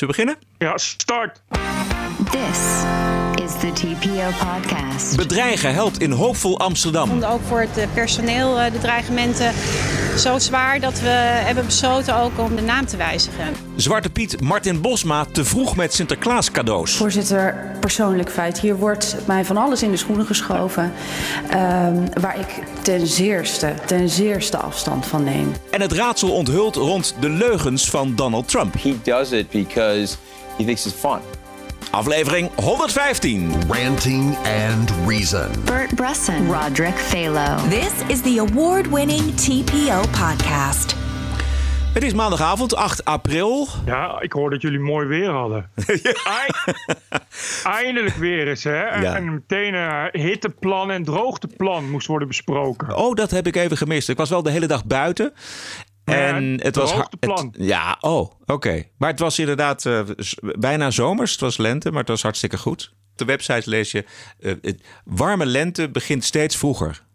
we beginnen? Ja, start. This is the TPO podcast. Bedreigen helpt in hoopvol Amsterdam. vonden ook voor het eh, personeel eh, de dreigementen zo zwaar dat we hebben besloten ook om de naam te wijzigen. Zwarte Piet Martin Bosma te vroeg met Sinterklaas cadeaus. Voorzitter, persoonlijk feit. Hier wordt mij van alles in de schoenen geschoven. ehm, waar ik ten zeerste, ten zeerste afstand van neem. En het raadsel onthult rond de leugens van Donald Trump. He does it because he thinks it's fun. Aflevering 115. Ranting and Reason. Bert Bresson, Roderick Phalo. This is the award winning TPO podcast. Het is maandagavond 8 april. Ja, ik hoor dat jullie mooi weer hadden. Ei- Eindelijk weer eens, hè? En, Ja. en meteen een hitteplan en droogteplan moest worden besproken. Oh, dat heb ik even gemist. Ik was wel de hele dag buiten. En Ja, het was het- Ja, oh, oké. Maar het was inderdaad eh, bijna zomers. Het was lente, maar het was hartstikke goed. Op de website lees je: eh, het warme lente begint steeds vroeger.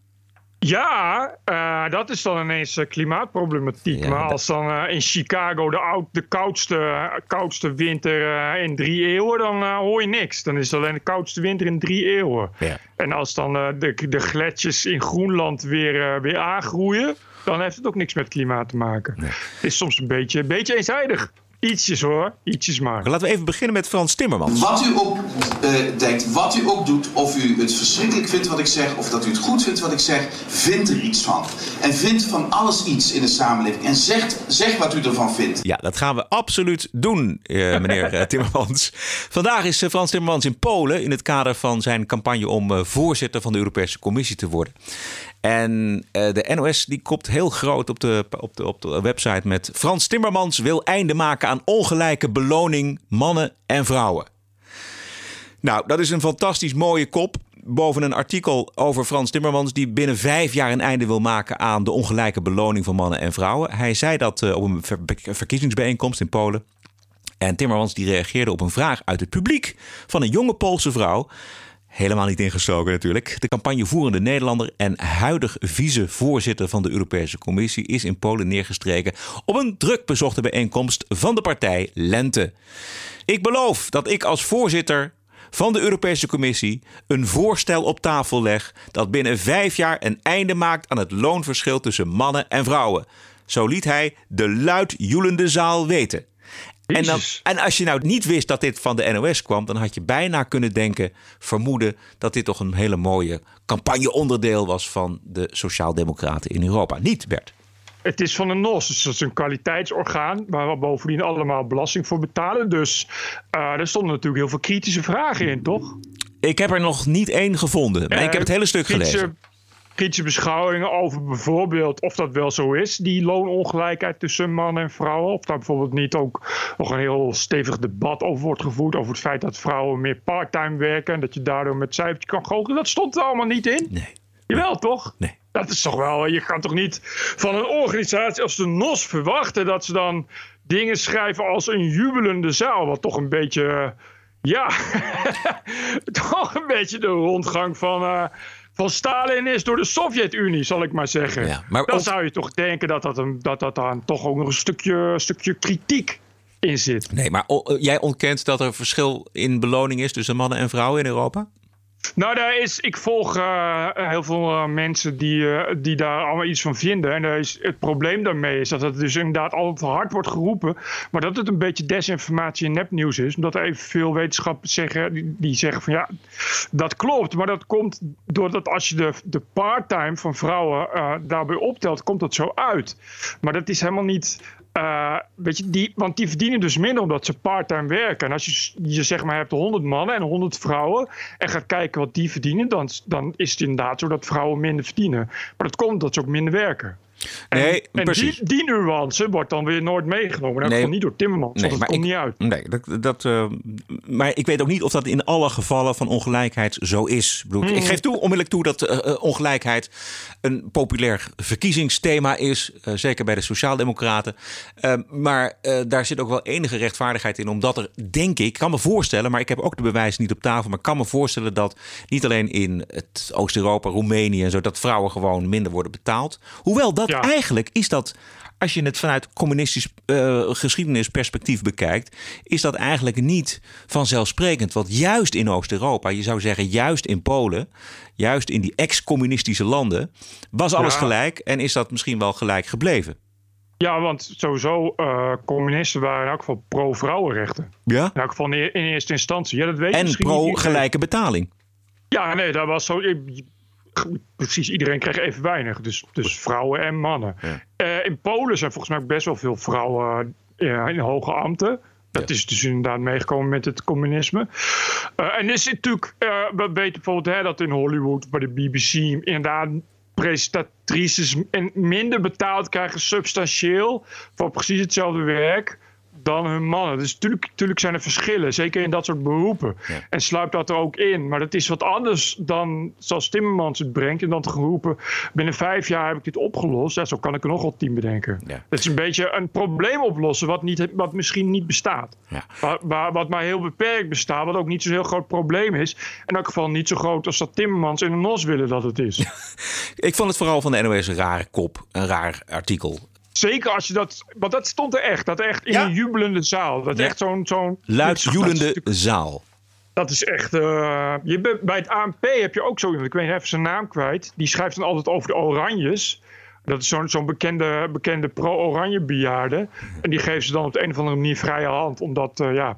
Ja, eh, dat is dan ineens klimaatproblematiek. Ja, maar als dan in Chicago de, oud, de koudste, koudste winter in drie eeuwen, dan hoor je niks. Dan is het alleen de koudste winter in drie eeuwen. Ja. En als dan de, de gletsjers in Groenland weer, weer aangroeien, dan heeft het ook niks met klimaat te maken. Het is soms een beetje, een beetje eenzijdig. Ietsjes hoor, ietsjes maar. Laten we even beginnen met Frans Timmermans. Wat u ook eh, denkt, wat u ook doet, of u het verschrikkelijk vindt wat ik zeg, of dat u het goed vindt wat ik zeg, vind er iets van. En vind van alles iets in de samenleving. En zegt, zeg wat u ervan vindt. Ja, dat gaan we absoluut doen, eh, meneer eh, Timmermans. Vandaag is Frans Timmermans in Polen in het kader van zijn campagne om eh, voorzitter van de Europese Commissie te worden. En eh, de NOS die kopt heel groot op de, op, de, op de website met Frans Timmermans wil einde maken aan ongelijke beloning mannen en vrouwen. Nou, dat is een fantastisch mooie kop. Boven een artikel over Frans Timmermans, die binnen vijf jaar een einde wil maken aan de ongelijke beloning van mannen en vrouwen. Hij zei dat eh, op een ver- verkiezingsbijeenkomst in Polen. En Timmermans die reageerde op een vraag uit het publiek van een jonge Poolse vrouw. Helemaal niet ingestoken natuurlijk. De campagnevoerende Nederlander en huidig vicevoorzitter van de Europese Commissie is in Polen neergestreken op een druk bezochte bijeenkomst van de partij Lente. Ik beloof dat ik als voorzitter van de Europese Commissie een voorstel op tafel leg dat binnen vijf jaar een einde maakt aan het loonverschil tussen mannen en vrouwen. Zo liet hij de luid joelende zaal weten. En, dan, en als je nou niet wist dat dit van de NOS kwam, dan had je bijna kunnen denken, vermoeden dat dit toch een hele mooie campagneonderdeel was van de Sociaaldemocraten in Europa. Niet, Bert? Het is van een NOS, dus dat is een kwaliteitsorgaan waar we bovendien allemaal belasting voor betalen. Dus eh er stonden natuurlijk heel veel kritische vragen in, toch? Ik heb er nog niet één gevonden, maar ik heb het hele stuk kritische, gelezen. Kritische beschouwingen over bijvoorbeeld of dat wel zo is, die loonongelijkheid tussen mannen en vrouwen. Of daar bijvoorbeeld niet ook nog een heel stevig debat over wordt gevoerd. Over het feit dat vrouwen meer parttime werken en dat je daardoor met cijfertjes kan goochelen. Dat stond er allemaal niet in. Nee. Jawel, toch? Nee. Dat is toch wel, je kan toch niet van een organisatie als de NOS verwachten dat ze dan dingen schrijven als een jubelende zaal. Wat toch een beetje, eh, ja, toch een beetje de rondgang van, eh, van Stalin is door de Sovjet-Unie, zal ik maar zeggen. Ja, maar dan zou je toch denken dat, dat, een, dat, dat daar toch ook nog een stukje, stukje kritiek in zit. Nee, maar jij ontkent dat er verschil in beloning is tussen mannen en vrouwen in Europa? Nou, daar is, ik volg eh, heel veel eh, mensen die, eh, die daar allemaal iets van vinden. En daar is, het probleem daarmee is dat het dus inderdaad altijd hard wordt geroepen. Maar dat het een beetje desinformatie en nepnieuws is. Omdat er even veel wetenschappers zeggen, die, zeggen van ja, dat klopt. Maar dat komt doordat als je de, de part-time van vrouwen daarbij optelt, komt dat zo uit. Maar dat is helemaal niet... eh, weet je, die, want die verdienen dus minder omdat ze part-time werken. En als je, je zeg maar hebt 100 mannen en 100 vrouwen en gaat kijken wat die verdienen, dan, dan is het inderdaad zo dat vrouwen minder verdienen. Maar dat komt omdat ze ook minder werken. Nee, en, die, die nuance wordt dan weer nooit meegenomen. Dat Nee. komt niet door Timmermans, want dat komt ik, niet uit. Nee, dat, dat, eh, maar ik weet ook niet of dat in alle gevallen van ongelijkheid zo is. Ik, Hmm. ik geef toe, onmiddellijk toe dat eh, eh, ongelijkheid een populair verkiezingsthema is. zeker bij de Sociaaldemocraten. Maar daar zit ook wel enige rechtvaardigheid in. Omdat er, denk ik, ik kan me voorstellen, maar ik heb ook de bewijzen niet op tafel. Maar ik kan me voorstellen dat niet alleen in het Oost-Europa, Roemenië en zo, dat vrouwen gewoon minder worden betaald. Hoewel dat Ja. eigenlijk is dat, als je het vanuit communistisch eh, geschiedenisperspectief bekijkt, is dat eigenlijk niet vanzelfsprekend. Want juist in Oost-Europa, je zou zeggen juist in Polen, juist in die ex-communistische landen, was alles Ja. gelijk en is dat misschien wel gelijk gebleven. Ja, want sowieso, eh, communisten waren in elk geval pro-vrouwenrechten. Ja? In elk geval in, in eerste instantie. Ja, dat weet En pro-gelijke betaling. Ja, nee, dat was zo. Precies, iedereen kreeg even weinig. Dus, dus vrouwen en mannen. Eh, in Polen zijn volgens mij best wel veel vrouwen eh, in hoge ambten. Dat is dus inderdaad meegekomen met het communisme. Eh, en is het natuurlijk, we weten bijvoorbeeld hè, dat in Hollywood bij de BBC inderdaad presentatrices en minder betaald krijgen substantieel voor precies hetzelfde werk dan hun mannen. Dus natuurlijk, natuurlijk zijn er verschillen, zeker in dat soort beroepen. En sluipt dat er ook in. Maar dat is wat anders dan zoals Timmermans het brengt. En dan te geroepen, binnen vijf jaar heb ik dit opgelost. Ja, zo kan ik er nog wel tien bedenken. Ja. Dat is een beetje een probleem oplossen wat, niet, wat misschien niet bestaat. Ja. Waar, waar- wat maar heel beperkt bestaat, wat ook niet zo'n heel groot probleem is. In elk geval niet zo groot als dat Timmermans en de NOS willen dat het is. Ik vond het vooral van de NOS een rare kop, een raar artikel. Zeker als je dat. Want dat stond er echt. Dat echt in Ja. een jubelende zaal. Dat Ja. echt zo'n. zo'n Luid dat is joelende natuurlijk- zaal. Dat is echt. eh, je bent, bij het ANP heb je ook zo iemand. Ik weet even zijn naam kwijt. Die schrijft dan altijd over de Oranjes. Dat is zo'n zo'n bekende, bekende pro-oranje bejaarde. En die geven ze dan op de een of andere manier vrije hand. Omdat, eh, ja.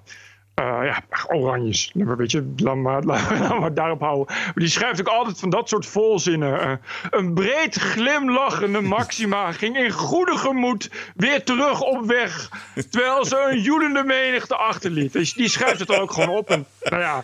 Eh, ja, oranjes. Nou, maar Weet je, laat maar, maar daarop houden. Maar die schrijft ook altijd van dat soort volzinnen. eh, een breed glimlachende Maxima ging in goede gemoed weer terug op weg. Terwijl ze een joelende menigte achterliet. Dus die schrijft het dan ook gewoon op. En, nou ja,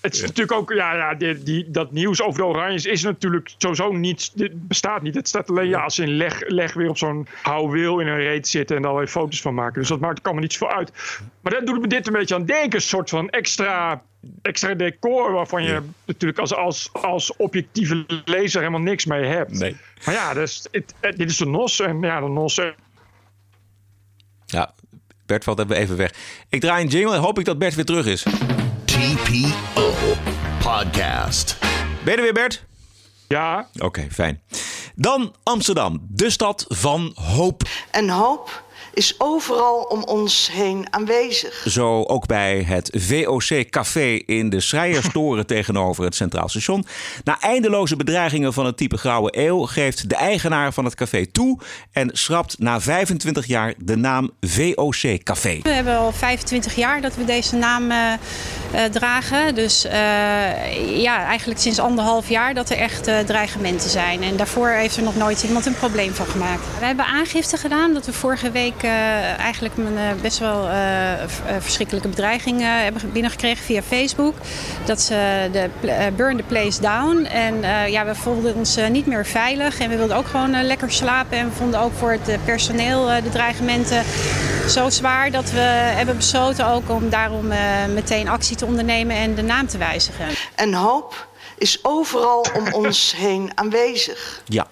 het is natuurlijk ook, ja, ja die, die, dat nieuws over de Oranjes is natuurlijk sowieso niet, dit bestaat niet. Het staat alleen ja, als ze in leg, leg weer op zo'n houweel in een reet zitten en daar weer foto's van maken. Dus dat maakt kan me niet zoveel uit. Maar dat doet me dit een beetje aan denken. Een soort van extra, extra decor waarvan je natuurlijk als, als, als objectieve lezer helemaal niks mee hebt. Nee. Maar ja, dus, het, het- dit is de NOS en ja, de NOS... Ja, Bert valt even even weg. Ik draai een jingle en hoop ik dat Bert weer terug is. TPO Podcast. Ben je er weer, Bert? Ja, Oké, fijn. Dan Amsterdam, de stad van hoop. En hoop is overal om ons heen aanwezig. Zo ook bij het VOC Café in de Schreierstoren tegenover het Centraal Station. Na eindeloze bedreigingen van het type Grauwe Eeuw geeft de eigenaar van het café toe en schrapt na 25 jaar de naam VOC Café. We hebben al 25 jaar dat we deze naam eh, eh, dragen. Dus eh, ja, eigenlijk sinds anderhalf jaar dat er echt eh, dreigementen zijn. En daarvoor heeft er nog nooit iemand een probleem van gemaakt. We hebben aangifte gedaan dat we vorige week eh, eigenlijk een eh, best wel eh, verschrikkelijke bedreiging eh, hebben binnengekregen via Facebook. Dat ze de burn the place down. En eh, ja, we voelden ons eh, niet meer veilig. En we wilden ook gewoon lekker slapen. En we vonden ook voor het personeel de dreigementen zo zwaar dat we hebben besloten ook om daarom eh, meteen actie te ondernemen en de naam te wijzigen. En hoop is overal om ons heen aanwezig. Ja.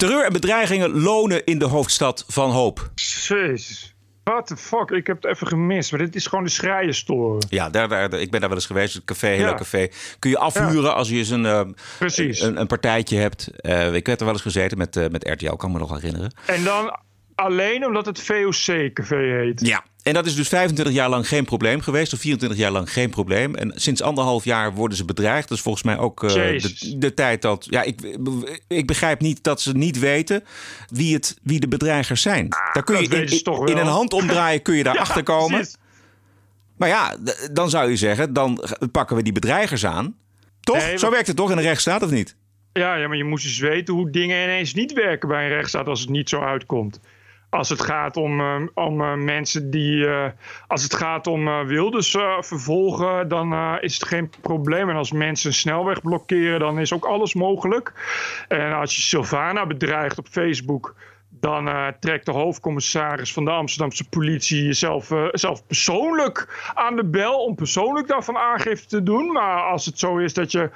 Terreur en bedreigingen lonen in de hoofdstad van hoop. jezus. What the fuck, ik heb het even gemist. Maar dit is gewoon de schrijenstoren. Ja, daar, daar, ik ben daar wel eens geweest. Het café, heel Ja. café. Kun je afhuren als je eens een, eh, Precies. een, een partijtje hebt. Eh, ik werd er wel eens gezeten met, eh, met RTL, kan me nog herinneren. En dan alleen omdat het VOC-café heet. Ja. En dat is dus 25 jaar lang geen probleem geweest. Of 24 jaar lang geen probleem. En sinds anderhalf jaar worden ze bedreigd. Dat is volgens mij ook eh, de, de tijd dat... Ja, ik, ik begrijp niet dat ze niet weten wie, het, wie de bedreigers zijn. Daar kun je in, een hand omdraaien kun je daar Ja, achter komen. precies. Maar ja, dan zou je zeggen, dan pakken we die bedreigers aan. Toch? Nee, Zo werkt het toch in een rechtsstaat, of niet? Ja, ja, maar je moest dus weten hoe dingen ineens niet werken bij een rechtsstaat als het niet zo uitkomt. Als het gaat om, eh, om eh, mensen die. eh, als het gaat om eh, Wilders vervolgen, dan is het geen probleem. En als mensen een snelweg blokkeren, dan is ook alles mogelijk. En als je Sylvana bedreigt op Facebook. Dan trekt de hoofdcommissaris van de Amsterdamse politie jezelf zelf persoonlijk aan de bel om persoonlijk daarvan aangifte te doen. Maar als het zo is dat je.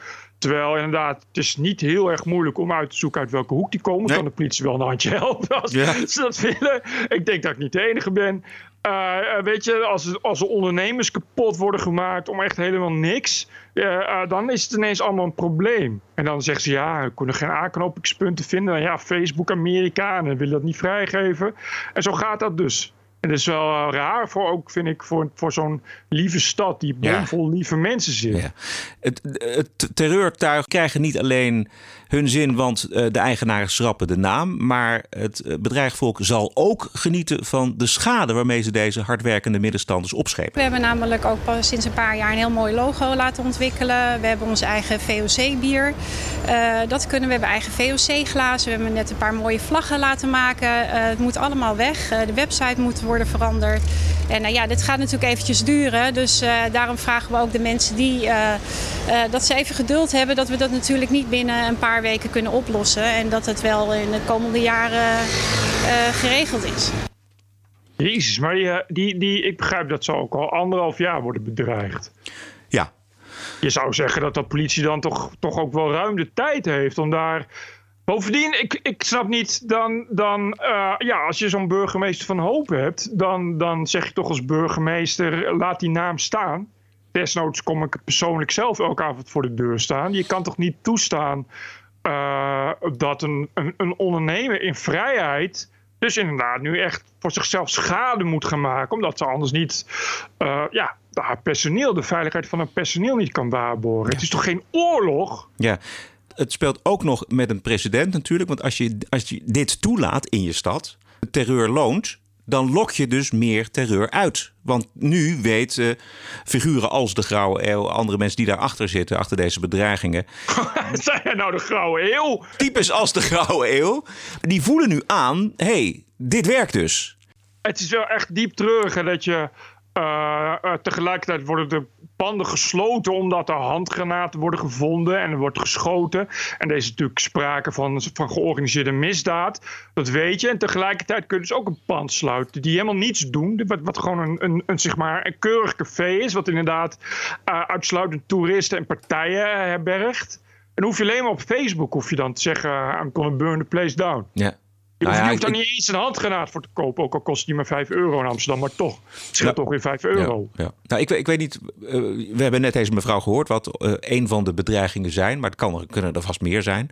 Terwijl inderdaad, het is niet heel erg moeilijk om uit te zoeken uit welke hoek die komen. Nee. Kan de politie wel een handje helpen als Ja. ze dat willen. Ik denk dat ik niet de enige ben. Uh, weet je, als, als de ondernemers kapot worden gemaakt om echt helemaal niks, uh, uh, dan is het ineens allemaal een probleem. En dan zeggen ze ja, we kunnen geen aanknopingspunten vinden. Ja, Facebook Amerika en dan willen dat niet vrijgeven. En zo gaat dat dus. En dat is wel raar voor ook, vind ik, voor, voor zo'n lieve stad die bomvol ja. lieve mensen zit. Ja. Het, het terreurtuig krijgen niet alleen hun zin, want uh, de eigenaren schrappen de naam. Maar het bedreigvolk zal ook genieten van de schade waarmee ze deze hardwerkende middenstanders opschepen. We hebben namelijk ook pas sinds een paar jaar een heel mooi logo laten ontwikkelen. We hebben ons eigen VOC-bier. Uh, dat kunnen we. hebben eigen VOC-glazen. We hebben net een paar mooie vlaggen laten maken. Uh, het moet allemaal weg. de website moet worden veranderd. En ja, dit gaat natuurlijk eventjes duren. Dus daarom vragen we ook de mensen die dat ze even geduld hebben. Dat we dat natuurlijk niet binnen een paar weken kunnen oplossen. En dat het wel in de komende jaren uh, geregeld is. Jezus, maar die, die, die, ik begrijp dat ze ook al anderhalf jaar worden bedreigd. Ja. Je zou zeggen dat de politie dan toch, toch ook wel ruim de tijd heeft om daar... Bovendien, ik, ik snap niet, dan, dan uh, ja, als je zo'n burgemeester van hoop hebt, dan, dan zeg je toch als burgemeester, laat die naam staan. Desnoods kom ik persoonlijk zelf elke avond voor de deur staan. Je kan toch niet toestaan uh, dat een, een, een, ondernemer in vrijheid dus inderdaad nu echt voor zichzelf schade moet gaan maken, omdat ze anders niet uh, ja, haar personeel, de veiligheid van haar personeel niet kan waarborgen. Ja. Het is toch geen oorlog? Ja. Het speelt ook nog met een president natuurlijk. Want als je, als je dit toelaat in je stad, terreur loont, dan lok je dus meer terreur uit. Want nu weten figuren als de Grauwe Eeuw, andere mensen die daarachter zitten, achter deze bedreigingen. Zijn jij nou de Grauwe Eeuw? Types als de Grauwe Eeuw, die voelen nu aan: hé, hey, dit werkt dus. Het is wel echt diep treurig dat je. Uh, uh, tegelijkertijd worden de panden gesloten omdat er handgranaten worden gevonden en er wordt geschoten. En er is natuurlijk sprake van, van georganiseerde misdaad. Dat weet je. En tegelijkertijd kun je dus ook een pand sluiten die helemaal niets doen. Wat, wat gewoon een, een, een, zeg maar, een keurig café is. Wat inderdaad uh, uitsluitend toeristen en partijen herbergt. En hoef je alleen maar op Facebook hoef je dan te zeggen: I'm gonna burn the place down. Ja. Je hoeft, nou ja, hoeft daar niet eens een handgranaat voor te kopen. Ook al kost die maar 5 euro in Amsterdam. Maar toch, het scheelt ja. toch weer 5 euro. Ja. Nou, ik, ik weet niet. Uh, we hebben net deze mevrouw gehoord wat uh, een van de bedreigingen zijn. Maar het kan, kunnen er vast meer zijn.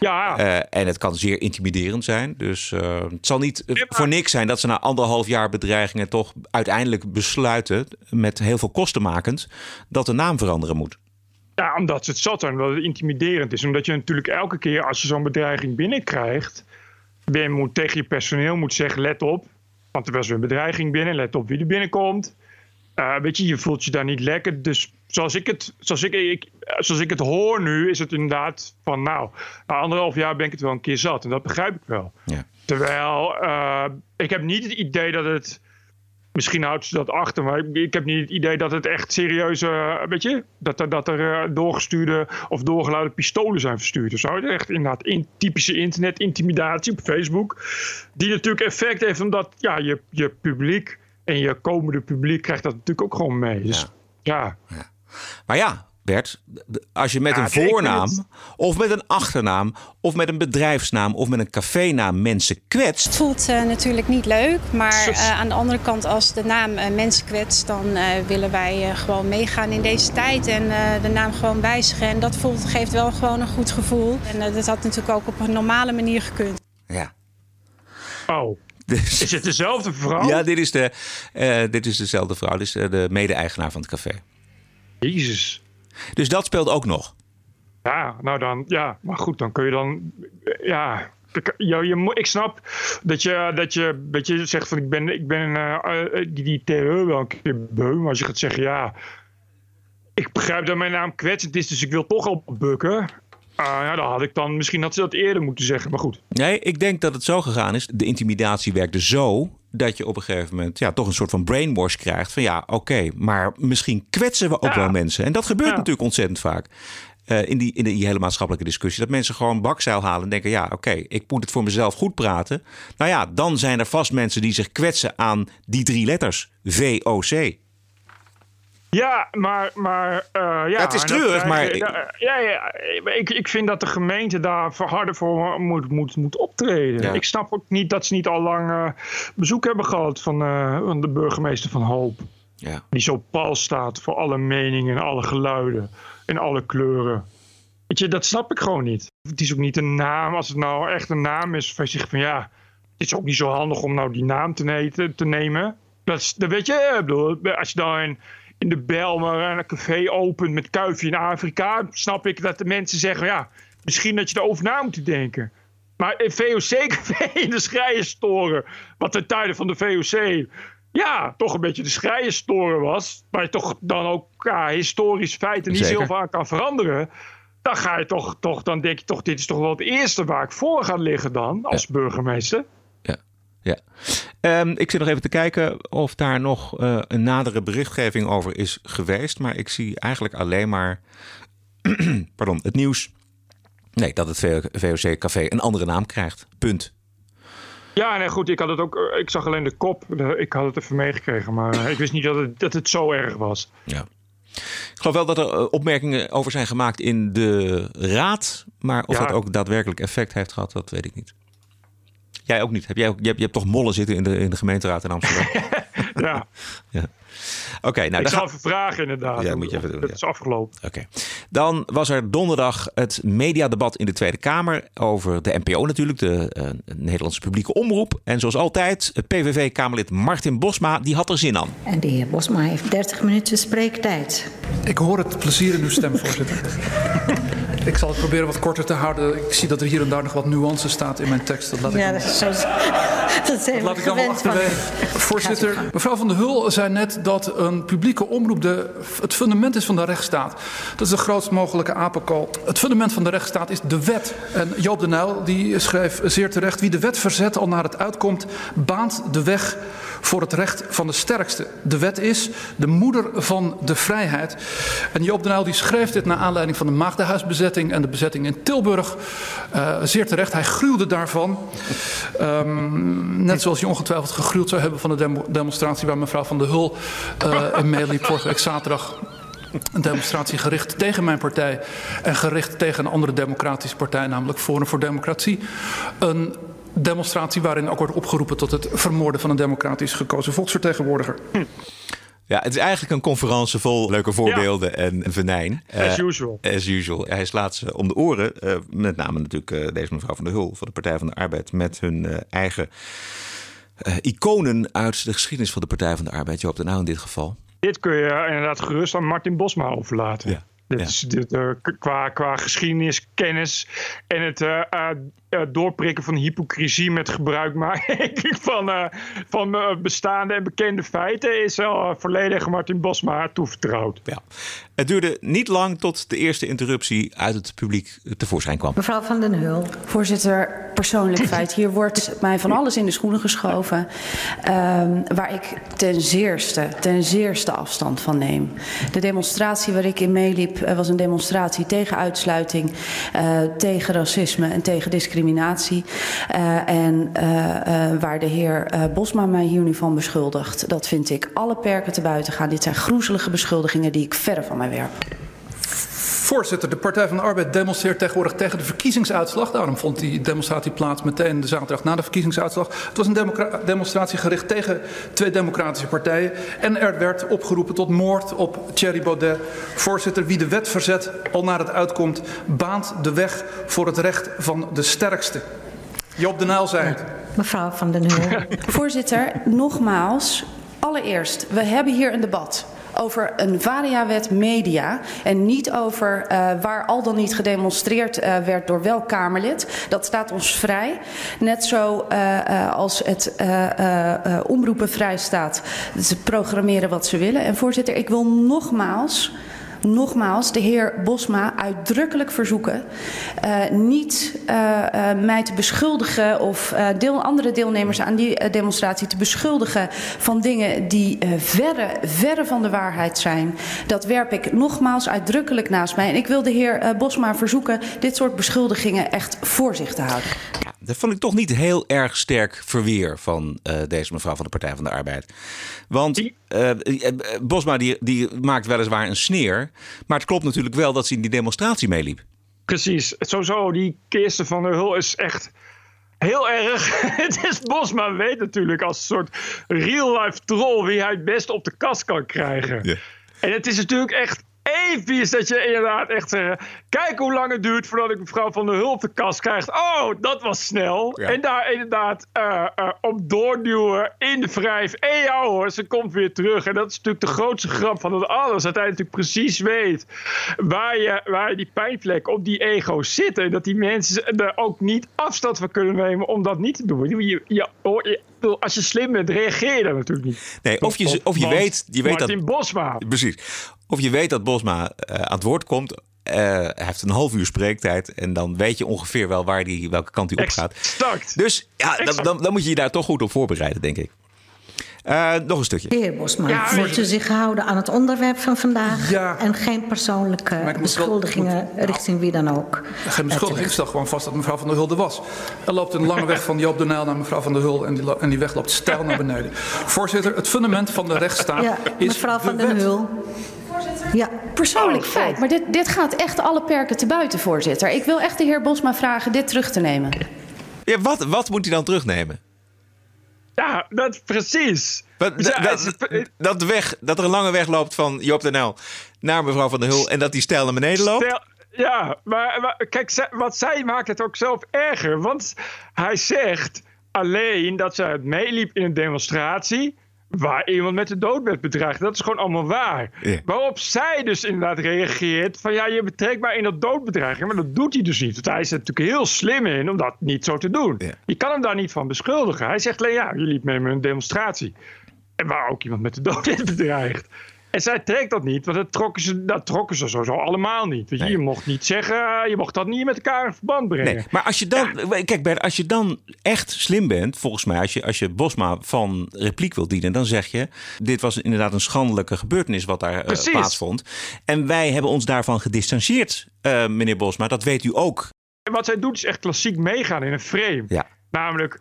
Ja. Uh, en het kan zeer intimiderend zijn. Dus het zal niet maar... voor niks zijn dat ze na anderhalf jaar bedreigingen toch uiteindelijk besluiten. Met heel veel kosten makend. Dat de naam veranderen moet. Ja, omdat ze het zat zijn. Omdat het intimiderend is. Omdat je natuurlijk elke keer als je zo'n bedreiging binnenkrijgt je moet tegen je personeel moet zeggen: let op. Want er was een bedreiging binnen. Let op wie er binnenkomt. Uh, weet je, je voelt je daar niet lekker. Dus zoals ik het, zoals ik, ik, zoals ik het hoor nu, is het inderdaad van: nou, na anderhalf jaar ben ik het wel een keer zat. En dat begrijp ik wel. Ja. Terwijl uh, ik heb niet het idee dat het. Misschien houdt ze dat achter, maar ik, ik heb niet het idee dat het echt serieus, uh, weet je, dat er, dat er doorgestuurde of doorgeluide pistolen zijn verstuurd of zo. Het is echt inderdaad in, typische internet-intimidatie op Facebook, die natuurlijk effect heeft omdat ja, je, je publiek en je komende publiek krijgt dat natuurlijk ook gewoon mee. Dus, ja. ja. ja. Maar ja, Bert, als je met ja, een voornaam of met een achternaam of met een bedrijfsnaam of met een cafénaam mensen kwetst. Het voelt uh, natuurlijk niet leuk, maar uh, aan de andere kant als de naam uh, mensen kwetst, dan willen wij gewoon meegaan in deze tijd en de naam gewoon wijzigen. En dat voelt, geeft wel gewoon een goed gevoel. En dat had natuurlijk ook op een normale manier gekund. Ja. Oh. Dus, is het dezelfde vrouw? Ja, dit is, de, dit is dezelfde vrouw. Dit is de mede-eigenaar van het café. Jezus. Dus dat speelt ook nog. Ja, nou dan, ja, maar goed, dan kun je dan, ja, je, ik snap dat je, dat je, dat je zegt van ik ben, ik ben uh, die, die terreur wel een keer beu. Maar als je gaat zeggen, ja, ik begrijp dat mijn naam kwetsend is, dus ik wil toch al bukken. Uh, ja, dan had ik dan, misschien had ze dat eerder moeten zeggen, maar goed. Nee, ik denk dat het zo gegaan is. De intimidatie werkte zo dat je op een gegeven moment ja, toch een soort van brainwash krijgt. Van ja, oké, okay, maar misschien kwetsen we ook ja. wel mensen. En dat gebeurt ja. natuurlijk ontzettend vaak. Uh, in, die, in die hele maatschappelijke discussie. Dat mensen gewoon bakzeil halen en denken: ja, oké, okay, ik moet het voor mezelf goed praten. Nou ja, dan zijn er vast mensen die zich kwetsen aan die drie letters: VOC. Ja, maar. maar uh, ja, het is treurig, maar. Ja, ja, ik, ik vind dat de gemeente daar harder voor moet, moet, moet optreden. Ik snap ook niet dat ze niet al lang uh, bezoek hebben gehad van, uh, van de burgemeester van Hoop. Ja. Die zo pal staat voor alle meningen en alle geluiden en alle kleuren. Weet je, dat snap ik gewoon niet. Het is ook niet een naam, als het nou echt een naam is, van zich van ja, het is ook niet zo handig om nou die naam te, te nemen. Dat, is, dat weet je, ik bedoel, als je dan in, in de Belmer een café opent met kuifje in Afrika, snap ik dat de mensen zeggen, ja, misschien dat je erover na moet denken. Maar in VOC-café in de Schrijenstoren, wat ten tijde van de VOC ja, toch een beetje de Schrijenstoren was, waar je toch dan ook ja, historisch feiten niet zoveel aan kan veranderen dan ga je toch, toch, dan denk je toch, dit is toch wel het eerste waar ik voor ga liggen dan, als burgemeester. Ja, ja. Um, ik zit nog even te kijken of daar nog uh, een nadere berichtgeving over is geweest. Maar ik zie eigenlijk alleen maar pardon, het nieuws. Nee, dat het VOC-café een andere naam krijgt. Punt. Ja, nee, goed. Ik had het ook. eh, Ik zag alleen de kop. Ik had het even meegekregen, maar eh, ik wist niet dat het, dat het zo erg was. Ja. Ik geloof wel dat er eh, opmerkingen over zijn gemaakt in de raad. Maar of Ja. dat ook daadwerkelijk effect heeft gehad, dat weet ik niet. Jij ook niet. Heb jij ook, je, hebt, je hebt toch mollen zitten in de, in de gemeenteraad in Amsterdam? Ja, ja. Oké, nou ik zal even vragen inderdaad. Ja, moet je even doen, Dat ja. is afgelopen. Oké. Dan was er donderdag het mediadebat in de Tweede Kamer over de NPO natuurlijk, de eh, Nederlandse publieke omroep. En zoals altijd, PVV-Kamerlid Martin Bosma, die had er zin aan. En de heer Bosma heeft 30 minuten spreektijd. Ik hoor het plezier in uw stem, voorzitter. ik zal het proberen wat korter te houden. Ik zie dat er hier en daar nog wat nuance staat in mijn tekst. Dat laat ik Ja, dat, is zo, dat zijn Laat ik dan wel gewend van. achterwege. Voorzitter, mevrouw Van der Hul zei net dat een publieke omroep de, het fundament is van de rechtsstaat. Dat is de grootst mogelijke apenkool. Het fundament van de rechtsstaat is de wet. En Joop de Nijl die schreef zeer terecht... wie de wet verzet al naar het uitkomt... baant de weg voor het recht van de sterkste. De wet is de moeder van de vrijheid. En Joop de Nijl die schreef dit naar aanleiding van de Maagdenhuisbezetting... en de bezetting in Tilburg. Eh, zeer terecht, hij gruwde daarvan. Ehm, net zoals je ongetwijfeld gegruwd zou hebben van de demo- demonstratie... waar mevrouw Van der Hul eh in meeliep vorige week zaterdag. Een demonstratie gericht tegen mijn partij en gericht tegen een andere democratische partij, namelijk Forum voor Democratie. Een demonstratie waarin ook wordt opgeroepen tot het vermoorden van een democratisch gekozen volksvertegenwoordiger. Ja, het is eigenlijk een conferentie vol leuke voorbeelden en venijn. As Eh, usual. As usual. Hij slaat ze om de oren. eh, met name natuurlijk eh, deze mevrouw van der Hul van de Partij van de Arbeid. Met hun eh, eigen eh, iconen uit de geschiedenis van de Partij van de Arbeid. Joop de Nou in dit geval. Dit kun je inderdaad gerust aan Martin Bosma overlaten. Ja. Dit Ja. is dit, eh, qua, qua geschiedenis, kennis en het eh, doorprikken van hypocrisie met gebruik maken van, eh, van eh, bestaande en bekende feiten is al eh, volledig Martin Bosma toevertrouwd. Ja. Het duurde niet lang tot de eerste interruptie uit het publiek tevoorschijn kwam. Mevrouw Van den Hul. Voorzitter, persoonlijk feit. Hier wordt mij van alles in de schoenen geschoven. ehm, waar ik ten zeerste, ten zeerste afstand van neem. De demonstratie waar ik in meeliep was een demonstratie tegen uitsluiting, eh, tegen racisme en tegen discriminatie. Eh, en eh, eh, waar de heer Bosma mij hier nu van beschuldigt, dat vind ik alle perken te buiten gaan. Dit zijn groezelige beschuldigingen die ik verre van mij werp. Voorzitter, de Partij van de Arbeid demonstreert tegenwoordig tegen de verkiezingsuitslag. Daarom vond die demonstratie plaats meteen de zaterdag na de verkiezingsuitslag. Het was een democra- demonstratie gericht tegen twee democratische partijen. En er werd opgeroepen tot moord op Thierry Baudet. Voorzitter, wie de wet verzet al naar het uitkomt, baant de weg voor het recht van de sterkste. Joop de Nijl zei het. Mevrouw Van den Hul. Voorzitter, nogmaals, allereerst, we hebben hier een debat over een variawet media en niet over eh, waar al dan niet gedemonstreerd eh, werd door welk Kamerlid. Dat staat ons vrij. Net zo eh, als het omroepen vrij staat. Ze programmeren wat ze willen. En voorzitter, ik wil nogmaals nogmaals de heer Bosma uitdrukkelijk verzoeken eh, niet eh, eh, mij te beschuldigen of deel, andere deelnemers aan die demonstratie te beschuldigen van dingen die verre, verre van de waarheid zijn. Dat werp ik nogmaals uitdrukkelijk naast mij. En ik wil de heer Bosma verzoeken dit soort beschuldigingen echt voor zich te houden. Dat vond ik toch niet heel erg sterk verweer van eh, deze mevrouw van de Partij van de Arbeid. Want uh, Bosma die, die maakt weliswaar een sneer. Maar het klopt natuurlijk wel dat ze in die demonstratie meeliep. Precies. Sowieso, die Kirsten van der Hul is echt heel erg. het is Bosma weet natuurlijk als een soort real-life troll wie hij het best op de kast kan krijgen. Ja. En het is natuurlijk echt episch dat je inderdaad echt zegt... kijk hoe lang het duurt voordat ik mevrouw van der Hulp de kast krijg. Oh, dat was snel. En daar inderdaad uh, uh, op doorduwen in de wrijf. En ja hoor, ze komt weer terug. En dat is natuurlijk de grootste grap van het alles. Dat hij natuurlijk precies weet waar, je, waar die pijnvlek op die ego zitten. Dat die mensen er ook niet afstand van kunnen nemen om dat niet te doen. Je, je, je, als je slim bent, reageer je daar natuurlijk niet. Nee, of je, of je weet, je weet Martin dat. Bosma. Precies. Of je weet dat Bosma uh, aan het woord komt. Uh, hij heeft een half uur spreektijd. En dan weet je ongeveer wel waar die, welke kant hij op gaat. Exact. Dus ja, dan, dan, dan, moet je je daar toch goed op voorbereiden, denk ik. Uh, nog een stukje. De heer Bosma, ja, voelt u zich gehouden aan het onderwerp van vandaag? Ja. En geen persoonlijke beschuldigingen wel, richting wie dan ook? Geen beschuldiging. Ik stel gewoon vast dat mevrouw van der Hulde was. Er loopt een lange weg van Joop de Nijl naar mevrouw van der Hul... en die, en die weg loopt stijl naar beneden. Voorzitter, het fundament van de rechtsstaat ja, is mevrouw van der Hul. Ja, persoonlijk oh, feit. Maar dit, dit gaat echt alle perken te buiten, voorzitter. Ik wil echt de heer Bosma vragen dit terug te nemen. Ja, wat, wat moet hij dan terugnemen? Ja, dat precies. Dat, dat, dat, weg, dat er een lange weg loopt van Joop de naar mevrouw van der Hul... en dat die stijl naar beneden loopt? Stel, ja, maar, maar kijk, wat zij maakt het ook zelf erger. Want hij zegt alleen dat ze het meeliep in een demonstratie waar iemand met de dood werd bedreigd. Dat is gewoon allemaal waar. Yeah. Waarop zij dus inderdaad reageert van ja, je betrekt mij in dat doodbedreiging. Maar dat doet hij dus niet. Want hij is er natuurlijk heel slim in om dat niet zo te doen. Yeah. Je kan hem daar niet van beschuldigen. Hij zegt alleen ja, je liep met me een demonstratie. En waar ook iemand met de dood werd bedreigd. En zij trekt dat niet, want dat trokken ze, dat trokken ze sowieso allemaal niet. Nee. Je mocht niet zeggen, je mocht dat niet met elkaar in verband brengen. Nee, maar als je dan, ja. kijk Bert, als je dan echt slim bent, volgens mij, als je, als je Bosma van repliek wil dienen, dan zeg je: Dit was inderdaad een schandelijke gebeurtenis wat daar uh, plaatsvond. En wij hebben ons daarvan gedistanceerd, uh, meneer Bosma, dat weet u ook. En wat zij doet is echt klassiek meegaan in een frame. Ja. Namelijk,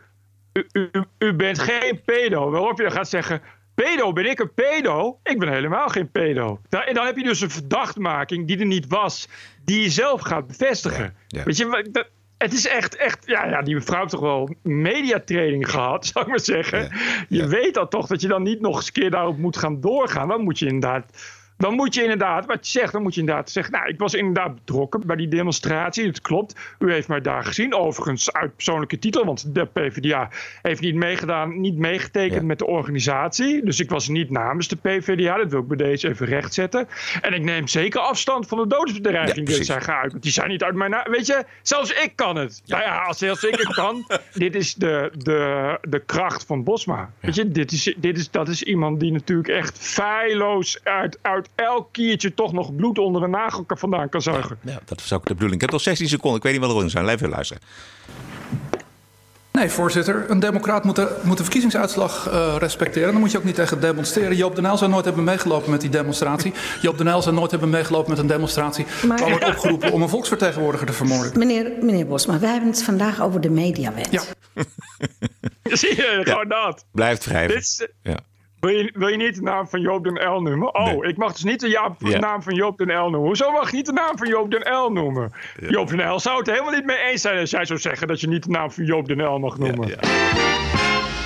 u, u, u bent geen pedo. Waarop je dan gaat zeggen. Pedo, ben ik een pedo? Ik ben helemaal geen pedo. En dan heb je dus een verdachtmaking die er niet was, die je zelf gaat bevestigen. Ja, ja. Weet je, dat, het is echt, echt, ja, ja, die mevrouw heeft toch wel mediatraining gehad, zou ik maar zeggen. Ja, je weet dat toch, dat je dan niet nog eens een keer daarop moet gaan doorgaan. Dan moet je inderdaad dan moet je inderdaad, wat je zegt, dan moet je inderdaad zeggen... nou, ik was inderdaad betrokken bij die demonstratie, het klopt. U heeft mij daar gezien, overigens uit persoonlijke titel... want de PvdA heeft niet meegedaan, niet meegetekend ja. met de organisatie. Dus ik was niet namens de PvdA, dat wil ik bij deze even rechtzetten. En ik neem zeker afstand van de doodsbedreiging ja, die zij geuit. Want die zijn niet uit mijn naam. Weet je, zelfs ik kan het. Ja. Nou ja, als zelfs ik het kan. dit is de, de, de kracht van Bosma. Weet je, dit is, dit is, dat is iemand die natuurlijk echt feilloos uit... uit elk kiertje toch nog bloed onder de nagel vandaan kan zuigen. Ja, dat is ook de bedoeling. Ik heb nog 16 seconden. Ik weet niet wat er zijn. Blijf even luisteren. Nee, voorzitter. Een democraat moet de, moet de verkiezingsuitslag uh, respecteren. Dan moet je ook niet tegen demonstreren. Joop de Nijl zou nooit hebben meegelopen met die demonstratie. Joop de Nijl zou nooit hebben meegelopen met een demonstratie... Maar... waar wordt opgeroepen om een volksvertegenwoordiger te vermoorden. Meneer, meneer Bosma, wij hebben het vandaag over de mediawet. Ja. Zie je, gewoon dat. Blijft vrij. Dit, ja. Wil je, wil je niet de naam van Joop den L noemen? Oh, nee. ik mag dus niet de, ja, de ja. naam van Joop den L noemen. Hoezo mag niet de naam van Joop den L noemen? Ja. Joop den L zou het helemaal niet mee eens zijn als jij zou zeggen dat je niet de naam van Joop den L mag noemen.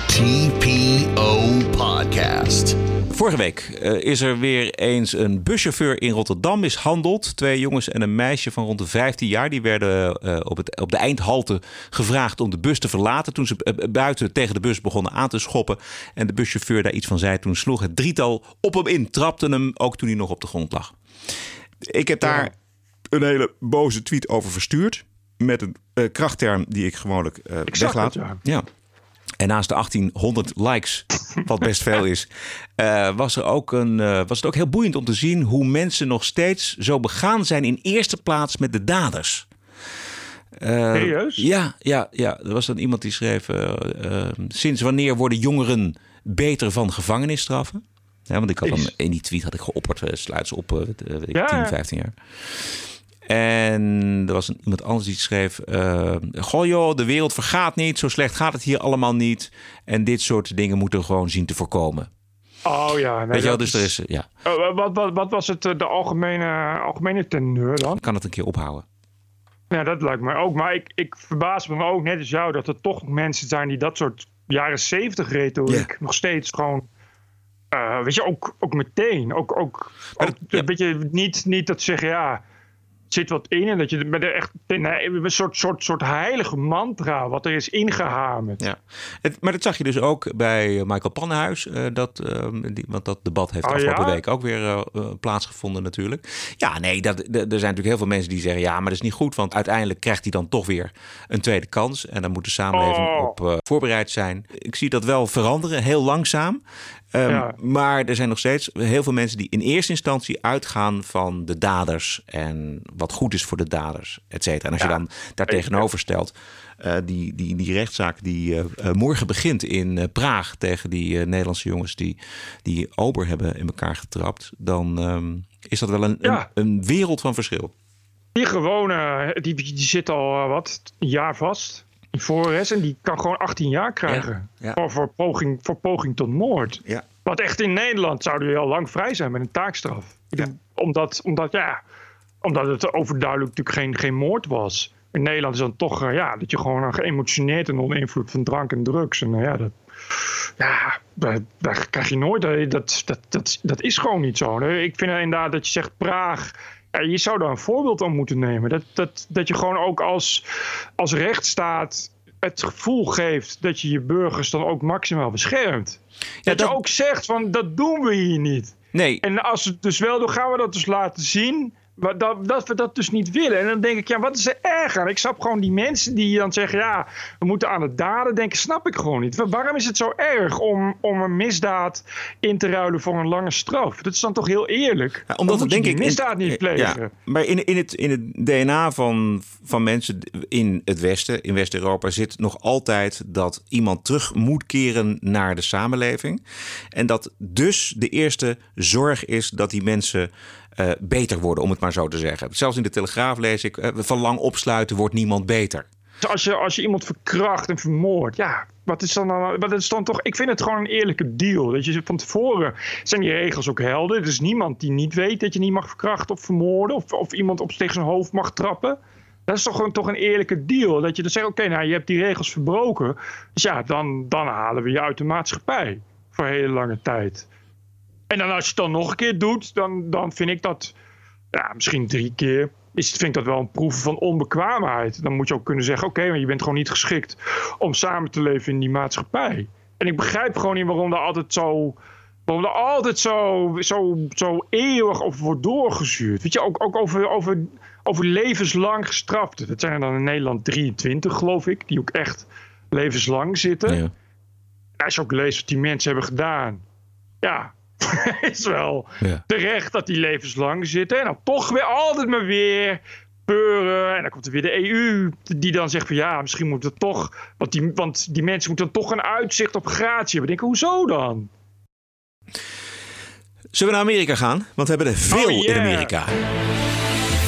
TPO Podcast. Vorige week uh, is er weer eens een buschauffeur in Rotterdam mishandeld. Twee jongens en een meisje van rond de 15 jaar. Die werden uh, op, het, op de eindhalte gevraagd om de bus te verlaten. Toen ze uh, buiten tegen de bus begonnen aan te schoppen. En de buschauffeur daar iets van zei. Toen sloeg het drietal op hem in. Trapte hem ook toen hij nog op de grond lag. Ik heb daar ja. een hele boze tweet over verstuurd. Met een krachtterm die ik gewoonlijk weglaat. Het, ja. ja. En naast de 1800 likes, wat best veel is, uh, was, er ook een, uh, was het ook heel boeiend om te zien hoe mensen nog steeds zo begaan zijn in eerste plaats met de daders. Uh, Serieus? Ja, ja, ja, er was dan iemand die schreef: Sinds wanneer worden jongeren beter van gevangenisstraffen? Ja, want ik had dan in die tweet had ik geopperd, sluit ze op, weet ik, ja, 10, 15 jaar. En er was een, iemand anders die schreef: uh, Goh, joh, de wereld vergaat niet. Zo slecht gaat het hier allemaal niet. En dit soort dingen moeten we gewoon zien te voorkomen. Oh ja, nee, Weet je wel, dus er is. Ja. Uh, wat, wat, wat was het, de algemene, algemene teneur dan? Kan het een keer ophouden? Ja, dat lijkt me ook. Maar ik, ik verbaas me ook, net als jou, dat er toch mensen zijn die dat soort jaren zeventig retoriek yeah. nog steeds gewoon. Uh, weet je, ook, ook meteen. Ook, ook, ook ja. weet je, niet, niet dat zeggen, ja zit wat in. En dat je met echt een soort, soort, soort heilige mantra wat er is ingehamerd. Ja. Het, maar dat zag je dus ook bij Michael Pannenhuis. Uh, dat, uh, die, want dat debat heeft oh, afgelopen ja? week ook weer uh, plaatsgevonden natuurlijk. Ja, nee, dat, er zijn natuurlijk heel veel mensen die zeggen... ja, maar dat is niet goed, want uiteindelijk krijgt hij dan toch weer een tweede kans. En dan moet de samenleving oh. op voorbereid zijn. Ik zie dat wel veranderen, heel langzaam. Um, Ja. Maar er zijn nog steeds heel veel mensen die in eerste instantie uitgaan van de daders en wat goed is voor de daders, et cetera. En als je dan daar tegenover stelt, uh, die, die, die rechtszaak die uh, uh, morgen begint in Praag tegen die Nederlandse jongens die, die Ober hebben in elkaar getrapt, dan um, is dat wel een, Ja. een, een wereld van verschil. Die gewone, die, die zit al wat, een jaar vast. In Forres en die kan gewoon 18 jaar krijgen. Ja, ja. Voor, voor, poging, voor poging tot moord. Ja. Wat echt in Nederland zouden we al lang vrij zijn met een taakstraf. Omdat, omdat, ja, omdat het overduidelijk natuurlijk geen, geen moord was. In Nederland is dan toch uh, ja, dat je gewoon geëmotioneerd en onder invloed van drank en drugs. En uh, ja, dat, ja daar, daar krijg je nooit. Dat, dat, dat, dat is gewoon niet zo. Ik vind inderdaad dat je zegt Praag. Je zou daar een voorbeeld aan moeten nemen. Dat, dat, dat je gewoon ook als, als rechtsstaat het gevoel geeft dat je je burgers dan ook maximaal beschermt. Ja, dat, dat, je ook zegt van dat doen we hier niet. Nee. En als het dus wel doen, gaan we dat dus laten zien. Dat, dat we dat dus niet willen. En dan denk ik, ja, wat is er erg aan? Ik snap gewoon die mensen die dan zeggen, ja, we moeten aan het daden denken, snap ik gewoon niet. Waarom is het zo erg om, om een misdaad in te ruilen voor een lange straf? Dat is dan toch heel eerlijk? Ja, omdat denk ik misdaad niet plegen. Ja, maar in, in, het, in het DNA van, van mensen in het Westen, in West-Europa, zit nog altijd dat iemand terug moet keren naar de samenleving. En dat dus de eerste zorg is dat die mensen beter worden, om het maar zo te zeggen. Zelfs in de Telegraaf lees ik: uh, van lang opsluiten wordt niemand beter. Als je, als je iemand verkracht en vermoordt, ja, wat is dan, dan, wat is dan toch? Ik vind het gewoon een eerlijke deal. Dat je van tevoren zijn die regels ook helder. Er is niemand die niet weet dat je niet mag verkrachten of vermoorden, of, of iemand op tegen zijn hoofd mag trappen. Dat is toch gewoon toch een eerlijke deal. Dat je dan zegt: oké, nou, je hebt die regels verbroken. Dus ja, dan, dan halen we je uit de maatschappij voor hele lange tijd. En dan als je het dan nog een keer doet, dan, dan vind ik dat, ja, misschien drie keer, is, vind ik dat wel een proef van onbekwaamheid. Dan moet je ook kunnen zeggen, oké, okay, maar je bent gewoon niet geschikt om samen te leven in die maatschappij. En ik begrijp gewoon niet waarom er altijd zo, waarom er altijd zo, zo, zo eeuwig over wordt doorgezuurd. Weet je, ook, ook over, over, over levenslang gestraften. Dat zijn er dan in Nederland 23, geloof ik, die ook echt levenslang zitten. Ja. Als je ook leest wat die mensen hebben gedaan. Ja, is wel ja. terecht dat die levenslang zitten. En dan toch weer altijd maar weer peuren. En dan komt er weer de EU die dan zegt van ja, misschien moet het toch... Want die, want die mensen moeten dan toch een uitzicht op gratie hebben. Ik denk, hoezo dan? Zullen we naar Amerika gaan? Want we hebben er veel oh, yeah. in Amerika.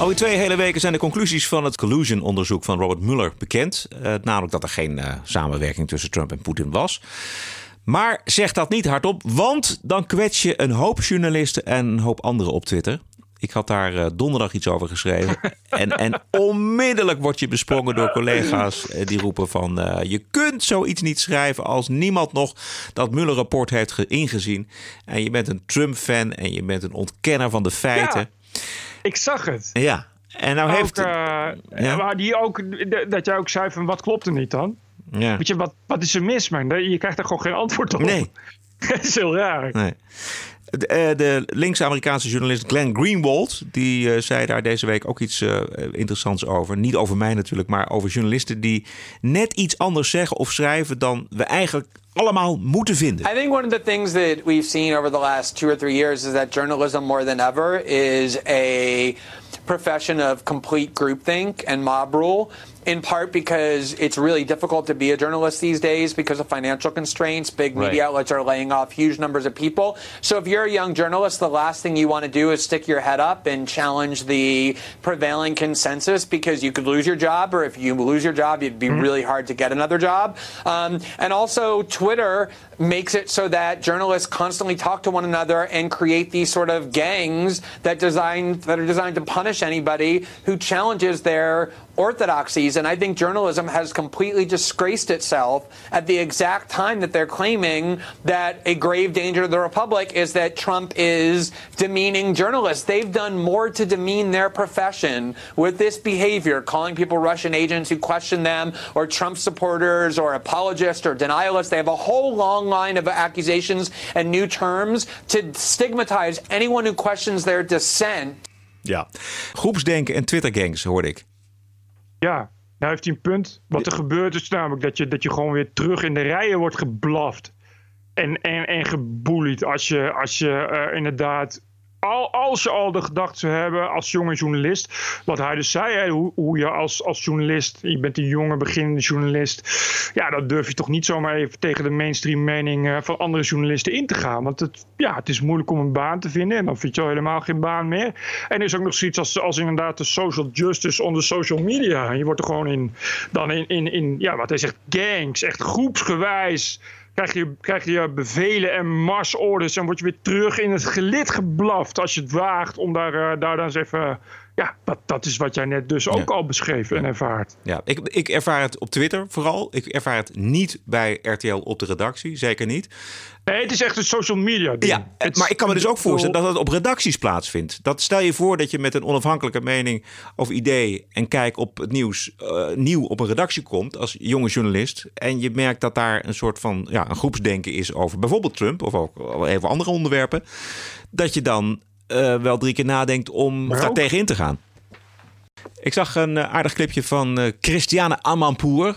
Alweer twee hele weken zijn de conclusies van het collusion-onderzoek van Robert Mueller bekend. Uh, namelijk dat er geen uh, samenwerking tussen Trump en Poetin was. Maar zeg dat niet hardop, want dan kwets je een hoop journalisten en een hoop anderen op Twitter. Ik had daar uh, donderdag iets over geschreven. en, en onmiddellijk word je besprongen door collega's die roepen van... je kunt zoiets niet schrijven als niemand nog dat Mueller-rapport heeft ingezien. En je bent een Trump-fan en je bent een ontkenner van de feiten. Ja. Ik zag het. Ja. En nou ook, heeft... Uh, ja. Maar die ook, dat jij ook zei van wat klopt er niet dan? Ja. Weet je, wat, wat is er mis, man? Je krijgt er gewoon geen antwoord op. Nee. dat is heel raar. Nee. De, de linkse-Amerikaanse journalist Glenn Greenwald... die uh, zei daar deze week ook iets uh, interessants over. Niet over mij natuurlijk, maar over journalisten... die net iets anders zeggen of schrijven... dan we eigenlijk allemaal moeten vinden. I think one of the things that we've seen over the last two or three years is that journalism more than ever is a profession of complete groupthink and mob rule. In part because it's really difficult to be a journalist these days because of financial constraints. Big media Right. outlets are laying off huge numbers of people. So if you're a young journalist, the last thing you want to do is stick your head up and challenge the prevailing consensus because you could lose your job, or if you lose your job, it'd be really hard to get another job. Um, and also, Twitter makes it so that journalists constantly talk to one another and create these sort of gangs that designed that are designed to punish anybody who challenges their orthodoxies. And I think journalism has completely disgraced itself at the exact time that they're claiming that a grave danger to the republic is that Trump is demeaning journalists. They've done more to demean their profession with this behavior, calling people Russian agents who question them, or Trump supporters, or apologists, or denialists. They have a whole long line of accusations and new terms to stigmatize anyone who questions their dissent. Ja. Groepsdenken en Twittergangs hoorde ik. Ja, nou heeft hij een punt. Wat er gebeurt is namelijk dat je, dat je gewoon weer terug in de rijen wordt geblaft. En, en, en geboelied als je, als je eh, inderdaad... Al, als je al de gedachte hebben als jonge journalist... wat hij dus zei, hoe, hoe je als, als journalist... je bent een jonge beginnende journalist... ja, dan durf je toch niet zomaar even tegen de mainstream mening... eh, van andere journalisten in te gaan. Want het, ja, het is moeilijk om een baan te vinden... en dan vind je al helemaal geen baan meer. En er is ook nog zoiets als, als inderdaad de social justice on the social media. Je wordt er gewoon in, dan in, in, in ja, wat hij zegt, gangs, echt groepsgewijs krijg je, krijg je bevelen en marsorders en word je weer terug in het gelid geblaft als je het waagt om daar, eh, daar dan eens even... Ja, dat, dat is wat jij net dus ook al beschreef en ervaart. Ja, ik, ik ervaar het op Twitter vooral. Ik ervaar het niet bij RTL op de redactie, zeker niet. Nee, het is echt een social media ding. Ja, maar ik kan me dus ook voorstellen dat het op redacties plaatsvindt. Dat stel je voor dat je met een onafhankelijke mening of idee en kijk op het nieuws eh, nieuw op een redactie komt als jonge journalist. En je merkt dat daar een soort van ja, een groepsdenken is over bijvoorbeeld Trump of ook even andere onderwerpen. Dat je dan eh, wel drie keer nadenkt om daar tegenin te gaan. Ik zag een eh, aardig clipje van eh, Christiane Amanpour.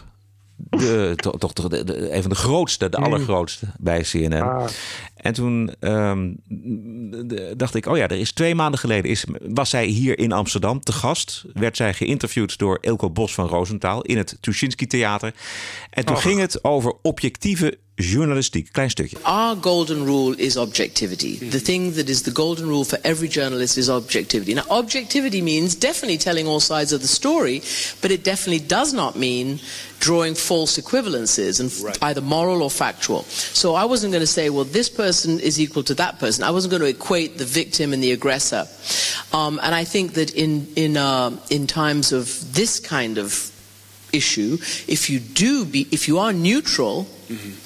De, to- toch de, de- een van de grootste, de Mm. allergrootste bij CNN. Ah. En toen ehm, de- dacht ik, oh ja, er is twee maanden geleden is, was zij hier in Amsterdam te gast. Werd zij geïnterviewd door Ilko Bos van Roosentaal in het Tuschinski Theater. En toen ging het over objectieve journalistiek. Klein stukje. Our golden rule is objectivity. The thing that is the golden rule for every journalist is objectivity. Now, objectivity means definitely telling all sides of the story, but it definitely does not mean drawing false equivalences and f- either moral or factual. So I wasn't going to say, well, this person is equal to that person. I wasn't going to equate the victim and the aggressor. Um, and I think that in in uh, in times of this kind of issue, if you do be, if you are neutral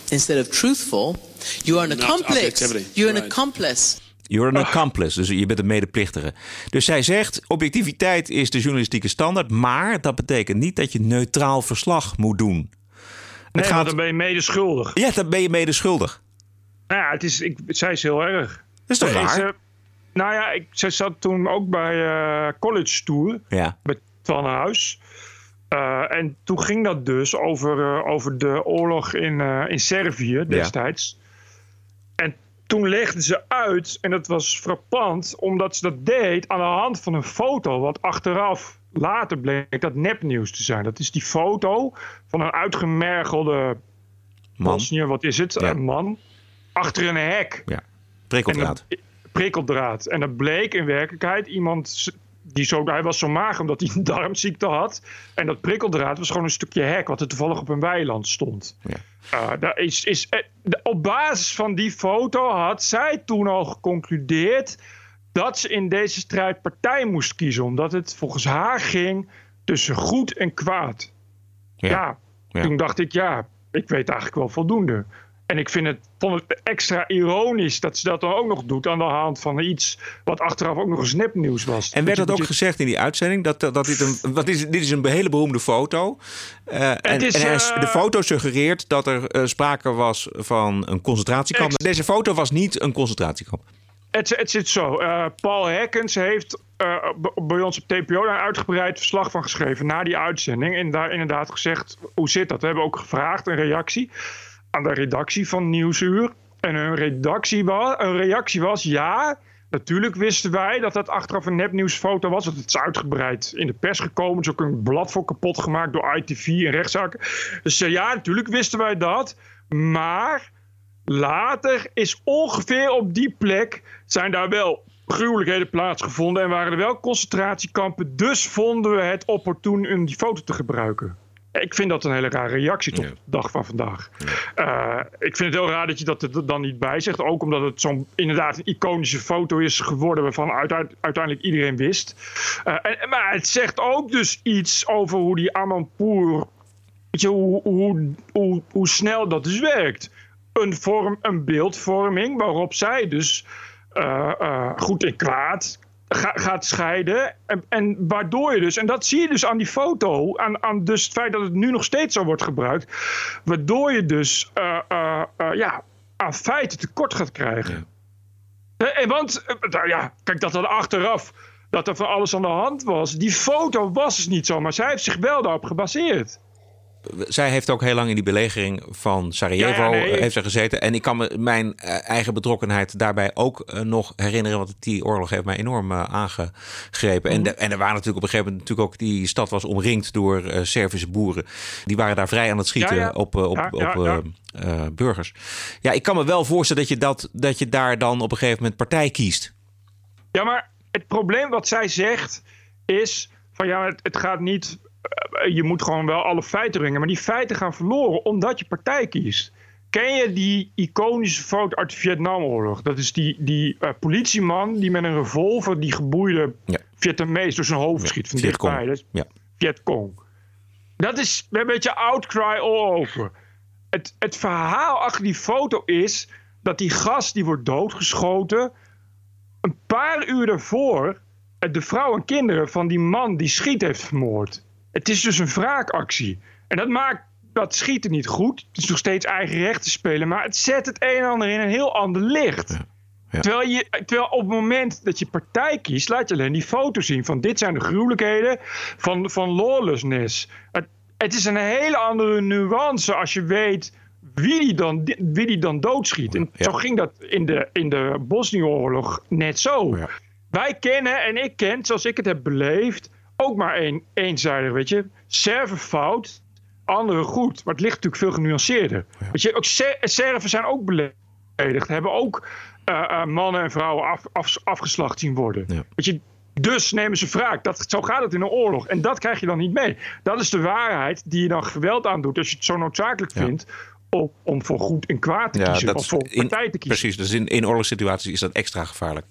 instead of truthful, you are an Not accomplice. You're an accomplice. You're an accomplice, dus je bent een medeplichtige. Dus zij zegt, objectiviteit is de journalistieke standaard... maar dat betekent niet dat je neutraal verslag moet doen. Nee, gaat... dan ben je mede schuldig. Ja, dan ben je mede schuldig. Nou ja, het is, ik, zij is heel erg. Dat is toch raar? eh, nou ja, ik, zij zat toen ook bij eh, College Tour. Ja. Met Twan Huis. Eh, en toen ging dat dus over, eh, over de oorlog in, eh, in Servië destijds. En toen legde ze uit, en dat was frappant, omdat ze dat deed aan de hand van een foto, wat achteraf later bleek dat nepnieuws te zijn. Dat is die foto van een uitgemergelde Man. Bosniër, wat is het? Een man. Achter een hek. Ja, prikkeldraad. En dat- prikkeldraad. En dat bleek in werkelijkheid iemand die zo, hij was zo mager omdat hij een darmziekte had. En dat prikkeldraad was gewoon een stukje hek wat er toevallig op een weiland stond. Eh, daar is, is, eh, op basis van die foto had zij toen al geconcludeerd dat ze in deze strijd partij moest kiezen. Omdat het volgens haar ging tussen goed en kwaad. Ja, Ja. toen dacht ik, ja, ik weet eigenlijk wel voldoende. En ik vind het, vond het extra ironisch dat ze dat dan ook nog doet aan de hand van iets wat achteraf ook nog eens nepnieuws was. En werd dat ook je- gezegd in die uitzending? Dat, dat dit, een, wat is, dit is een hele beroemde foto. Eh, en, is, en hij- eh, de foto suggereert dat er eh, sprake was van een concentratiekamp. Deze foto was niet een concentratiekamp. Het, het zit zo. Paul Hekkens heeft bij ons op TPO daar een uitgebreid verslag van geschreven na die uitzending. En daar inderdaad gezegd, hoe zit dat? We hebben ook gevraagd, een reactie. Aan de redactie van Nieuwsuur. En hun, redactie reactie was: ja, natuurlijk wisten wij dat dat achteraf een nepnieuwsfoto was. Dat het is uitgebreid in de pers gekomen. Er is ook een blad voor kapot gemaakt door ITV en rechtszaken. Dus uh, ja, natuurlijk wisten wij dat. Maar later is ongeveer op die plek zijn daar wel gruwelijkheden plaatsgevonden en waren er wel concentratiekampen. Dus vonden we het opportun om die foto te gebruiken. Ik vind dat een hele rare reactie tot de dag van vandaag. Uh, ik vind het heel raar dat je dat er dan niet bij zegt. Ook omdat het zo'n inderdaad een iconische foto is geworden waarvan uiteindelijk iedereen wist. Uh, en, maar het zegt ook dus iets over hoe die Amanpour. Weet je, hoe, hoe, hoe, hoe snel dat dus werkt. Een, vorm, een beeldvorming waarop zij dus uh, goed en kwaad ga, gaat scheiden. En, en, waardoor je dus, en dat zie je dus aan die foto, aan, aan dus het feit dat het nu nog steeds zo wordt gebruikt, waardoor je dus uh, uh, uh, ja, aan feiten tekort gaat krijgen. Ja. En want, nou ja, kijk, dat er achteraf dat er van alles aan de hand was. Die foto was dus niet zo, maar zij heeft zich wel daarop gebaseerd zij heeft ook heel lang in die belegering van Sarajevo ja, nee. heeft ze gezeten. En ik kan me mijn eigen betrokkenheid daarbij ook uh, nog herinneren. Want die oorlog heeft mij enorm uh, aangegrepen. Mm -hmm. en, de, en er waren natuurlijk op een gegeven moment natuurlijk ook... die stad was omringd door uh, Servische boeren. Die waren daar vrij aan het schieten ja. op, op, op burgers. Ja, ik kan me wel voorstellen dat je, dat, dat je daar dan op een gegeven moment partij kiest. Ja, maar het probleem wat zij zegt is... van ja, het, het gaat niet je moet gewoon wel alle feiten brengen. Maar die feiten gaan verloren omdat je partij kiest. Ken je die iconische foto uit de Vietnamoorlog? Dat is die, die uh, politieman die met een revolver die geboeide ja. Vietnamees door zijn hoofd schiet van dichtbij. Dat is ja. Vietcong. Dat is een beetje outcry all over. Het, het verhaal achter die foto is dat die gast die wordt doodgeschoten... een paar uur daarvoor de vrouw en kinderen van die man die schiet heeft vermoord. Het is dus een wraakactie. En dat maakt dat schieten niet goed. Het is nog steeds eigen recht te spelen. Maar het zet het een en ander in een heel ander licht. Ja. Ja. Terwijl, je, terwijl op het moment dat je partij kiest, laat je alleen die foto zien van dit zijn de gruwelijkheden van, van lawlessness. Het, het is een hele andere nuance als je weet wie die dan, wie die dan doodschiet. En ja. zo ging dat in de, in de Bosnië-oorlog net zo. Wij kennen en ik ken, zoals ik het heb beleefd, ook maar één, eenzijdig, weet je. Serven fout, anderen goed. Maar het ligt natuurlijk veel genuanceerder. Ja. Weet je, ook Serven zijn ook beledigd. Hebben ook uh, uh, mannen en vrouwen af, af, afgeslacht zien worden. Ja. Weet je, dus nemen ze wraak. Dat, zo gaat het in een oorlog. En dat krijg je dan niet mee. Dat is de waarheid die je dan geweld aandoet. Als je het zo noodzakelijk ja. vindt om, om voor goed en kwaad te kiezen. Of voor partij te kiezen. Precies, dus in, in oorlogssituaties is dat extra gevaarlijk.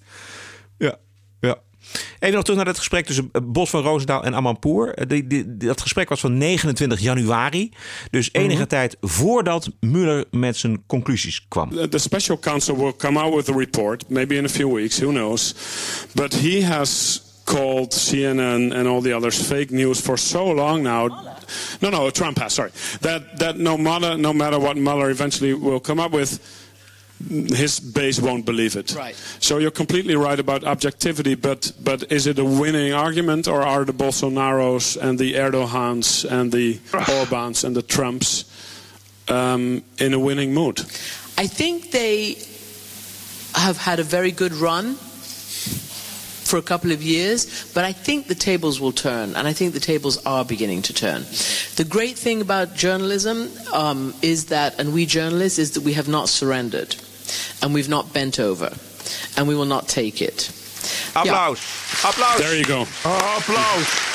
Even nog terug naar het gesprek tussen Bos van Roosendaal en Amanpour. Die, dat gesprek was van 29 januari. Dus enige mm -hmm. tijd voordat Mueller met zijn conclusies kwam. The special counsel will come out with a report, maybe in a few weeks, who knows. But he has called CNN and all the others fake news for so long now. No, no, Trump has, sorry. That, that no, matter, no matter what Mueller eventually will come up with his base won't believe it. Right. So you're completely right about objectivity, but but is it a winning argument, or are the Bolsonaros and the Erdogans and the Orbans and the Trumps um, in a winning mood? I think they have had a very good run for a couple of years, but I think the tables will turn, and I think the tables are beginning to turn. The great thing about journalism um, is that, and we journalists, is that we have not surrendered, and we've not bent over, and we will not take it. Applaus. Ja. Applaus. There you go. Applaus.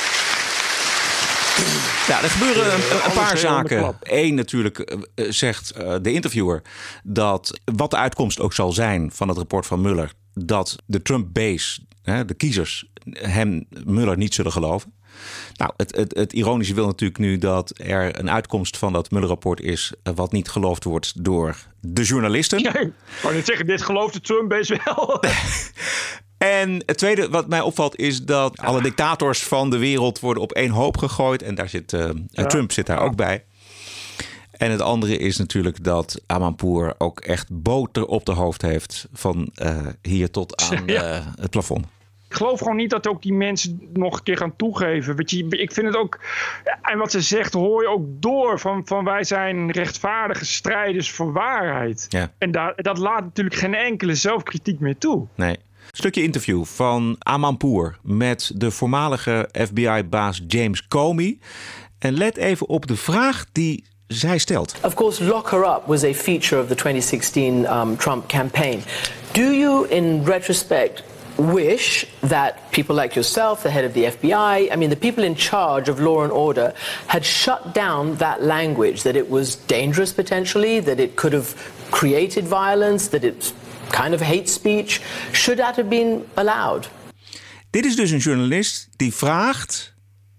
Ja, er gebeuren een, een paar zaken. Eén natuurlijk zegt uh, de interviewer dat wat de uitkomst ook zal zijn van het rapport van Muller, dat de Trump-base, de kiezers, hem Muller niet zullen geloven. Nou, het, het, het, ironische wil natuurlijk nu dat er een uitkomst van dat Muller-rapport is. wat niet geloofd wordt door de journalisten. Ja, ik wou niet zeggen, dit gelooft de Trump-base wel. En het tweede wat mij opvalt is dat alle dictators van de wereld worden op één hoop gegooid. En daar zit uh, ja. Trump zit daar ook bij. En het andere is natuurlijk dat Amanpour ook echt boter op de hoofd heeft van uh, hier tot aan uh, het plafond. Ik geloof gewoon niet dat ook die mensen nog een keer gaan toegeven. Weet je, ik vind het ook. En wat ze zegt, hoor je ook door. Van, van wij zijn rechtvaardige strijders voor waarheid. Ja. En daar, dat laat natuurlijk geen enkele zelfkritiek meer toe. Nee. Stukje interview van Amanpour met de voormalige FBI-baas James Comey. En let even op de vraag die zij stelt. Of course, lock her up was a feature of the 2016 um, Trump campaign. Do you, in retrospect, wish that people like yourself, the head of the FBI, I mean, the people in charge of law and order, had shut down that language, that it was dangerous potentially, that it could have created violence, that it's kind of hate speech? Should that have been allowed? Dit is dus een journalist die vraagt.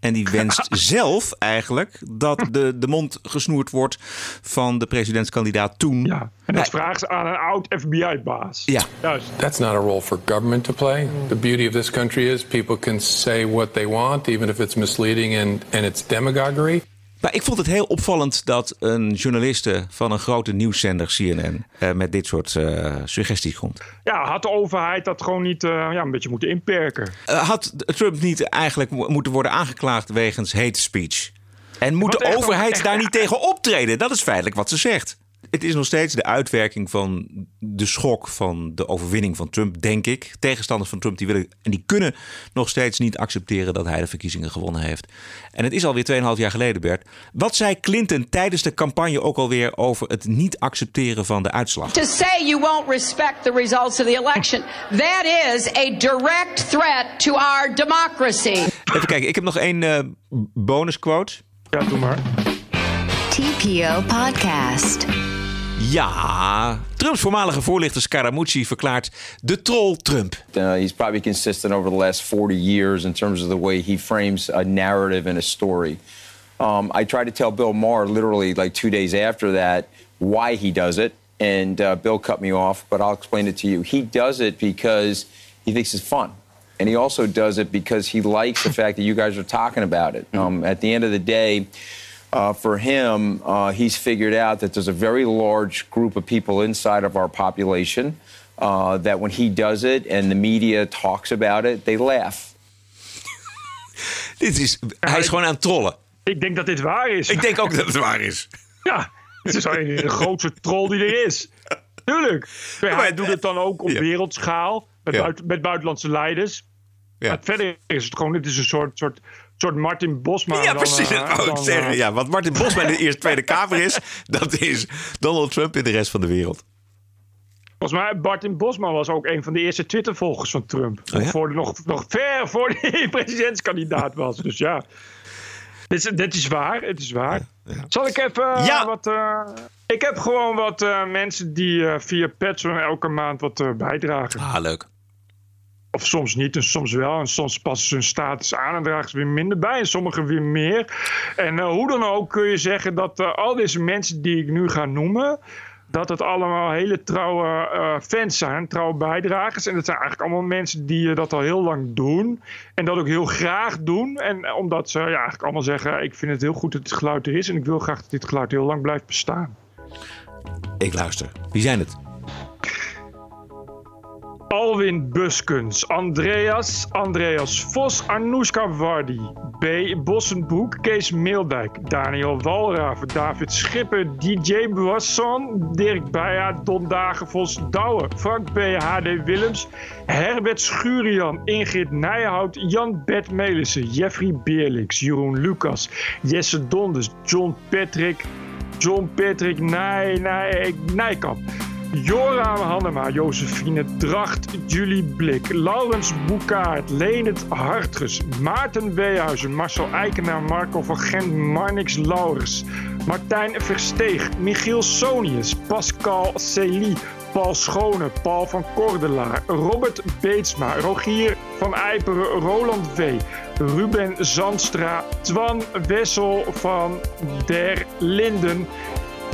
En die wenst zelf eigenlijk dat de, de mond gesnoerd wordt van de presidentskandidaat toen. Ja, en dat vraagt ze aan een oud FBI-baas. Ja. Juist. That's not a role for government to play. The beauty of this country is people can say what they want, even if it's misleading and, and it's demagoguery. Maar ik vond het heel opvallend dat een journaliste van een grote nieuwszender, CNN, eh, met dit soort eh, suggesties komt. Ja, had de overheid dat gewoon niet eh, ja, een beetje moeten inperken? Had Trump niet eigenlijk mo- moeten worden aangeklaagd wegens hate speech? En moet de echt- overheid echt- daar niet tegen optreden? Dat is feitelijk wat ze zegt. Het is nog steeds de uitwerking van de schok van de overwinning van Trump, denk ik. Tegenstanders van Trump die willen en die kunnen nog steeds niet accepteren dat hij de verkiezingen gewonnen heeft. En het is alweer 2,5 jaar geleden, Bert. Wat zei Clinton tijdens de campagne ook alweer over het niet accepteren van de uitslag? To say you won't respect the results of the election, that is a direct threat to our democracy. Even kijken, ik heb nog één eh bonusquote. Ja, doe maar. TPO Podcast. Ja, Trumps voormalige voorlichter Scaramucci verklaart de troll Trump. Uh, he's probably consistent over the last 40 years in terms of the way he frames a narrative and a story. Um, I tried to tell Bill Maher literally like two days after that why he does it, and uh, Bill cut me off, but I'll explain it to you. He does it because he thinks it's fun. And he also does it because he likes the fact that you guys are talking about it. Um, at the end of the day, uh, for him, uh, he's figured out that there's a very large group of people inside of our population uh, that when he does it and the media talks about it, they laugh. Dit is, hij is gewoon aan het trollen. Ik denk dat dit waar is. Ik denk ook dat het waar is. Ja, het is de grootste troll die er is. Tuurlijk. Maar hij doet het dan ook op Ja. wereldschaal. Met, Ja. buiten- met buitenlandse leiders. Ja. Maar verder is het gewoon, dit is een soort, soort, soort Martin Bosma. Ja, dan, precies. eh, Dat wou ik dan, zeggen. eh, Ja, wat Martin Bosma in de Eerste Tweede Kamer is, dat is Donald Trump in de rest van de wereld. Volgens mij, Martin Bosma was ook een van de eerste Twitter-volgers van Trump. Oh ja? voor de, nog, nog ver voor hij presidentskandidaat was. Dus ja, dit is, dit is waar. Het is waar. Zal ik even eh, Ja. wat... ik heb gewoon wat mensen die via Patreon elke maand wat bijdragen. Ah, leuk. Of soms niet en soms wel. En soms passen ze hun status aan en dragen ze weer minder bij. En sommigen weer meer. En eh, hoe dan ook kun je zeggen dat eh, al deze mensen die ik nu ga noemen... dat het allemaal hele trouwe eh, fans zijn, trouwe bijdragers. En dat zijn eigenlijk allemaal mensen die dat al heel lang doen. En dat ook heel graag doen. En omdat ze ja, eigenlijk allemaal zeggen... ik vind het heel goed dat dit geluid er is... en ik wil graag dat dit geluid heel lang blijft bestaan. Ik luister. Wie zijn het? Alwin Buskens, Andreas, Andreas Vos, Anoushka Wardi, B. Bossenbroek, Kees Meeldijk, Daniel Walraven, David Schipper, DJ Boisson, Dirk Beija, Don Dagenvos, Douwe, Frank B. H.D. Willems, Herbert Schurian, Ingrid Nijhout, Jan Bert Melissen, Jeffrey Beerlings, Jeroen Lucas, Jesse Donders, John Patrick, John Patrick Nij, Nij, Nijkamp. Joram Hannema, Josephine Dracht, Julie Blik, Laurens Boekaert, Leendert Hartges, Maarten Weehuizen, Marcel Eikenaar, Marco van Gent, Marnix Laurens, Martijn Versteeg, Michiel Sonius, Pascal Celie, Paul Schone, Paul van Kordelaar, Robert Beetsma, Rogier van Eiperen, Roland V, Ruben Zandstra, Twan Wessel van der Linden,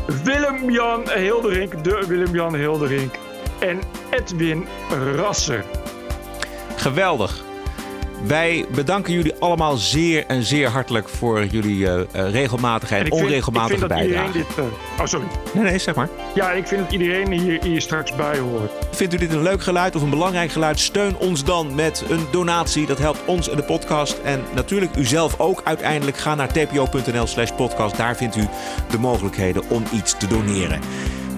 Willem-Jan Hilderink, de Willem-Jan Hilderink en Edwin Rasser. Geweldig. Wij bedanken jullie allemaal zeer en zeer hartelijk voor jullie uh, regelmatigheid, vind, onregelmatige bijdrage. Dit, uh, oh, sorry. Nee, nee, zeg maar. Ja, ik vind dat iedereen hier, hier straks bij hoort. Vindt u dit een leuk geluid of een belangrijk geluid? Steun ons dan met een donatie. Dat helpt ons en de podcast. En natuurlijk u zelf ook uiteindelijk. Ga naar tpo.nl slash podcast. Daar vindt u de mogelijkheden om iets te doneren.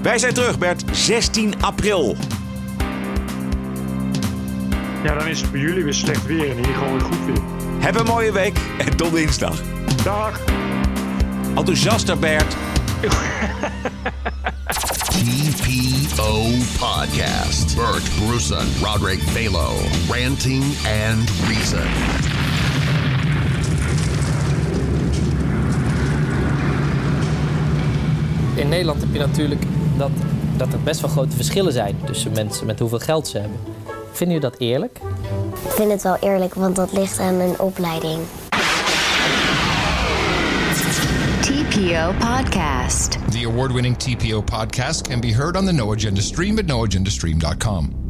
Wij zijn terug, Bert. 16 april. Ja, dan is het voor jullie weer slecht weer en hier gewoon weer goed weer. Heb een mooie week en tot dinsdag. Dag. Enthousiaster Bert. TPO Podcast. Bert Brussen, Roderick Balo. Ranting and Reason. In Nederland heb je natuurlijk dat, dat er best wel grote verschillen zijn tussen mensen met hoeveel geld ze hebben. Vinden jullie dat eerlijk? Ik vind het wel eerlijk, want dat ligt aan mijn opleiding. TPO Podcast. The award winning TPO podcast can be heard on the No Agenda stream at noagendastream.com.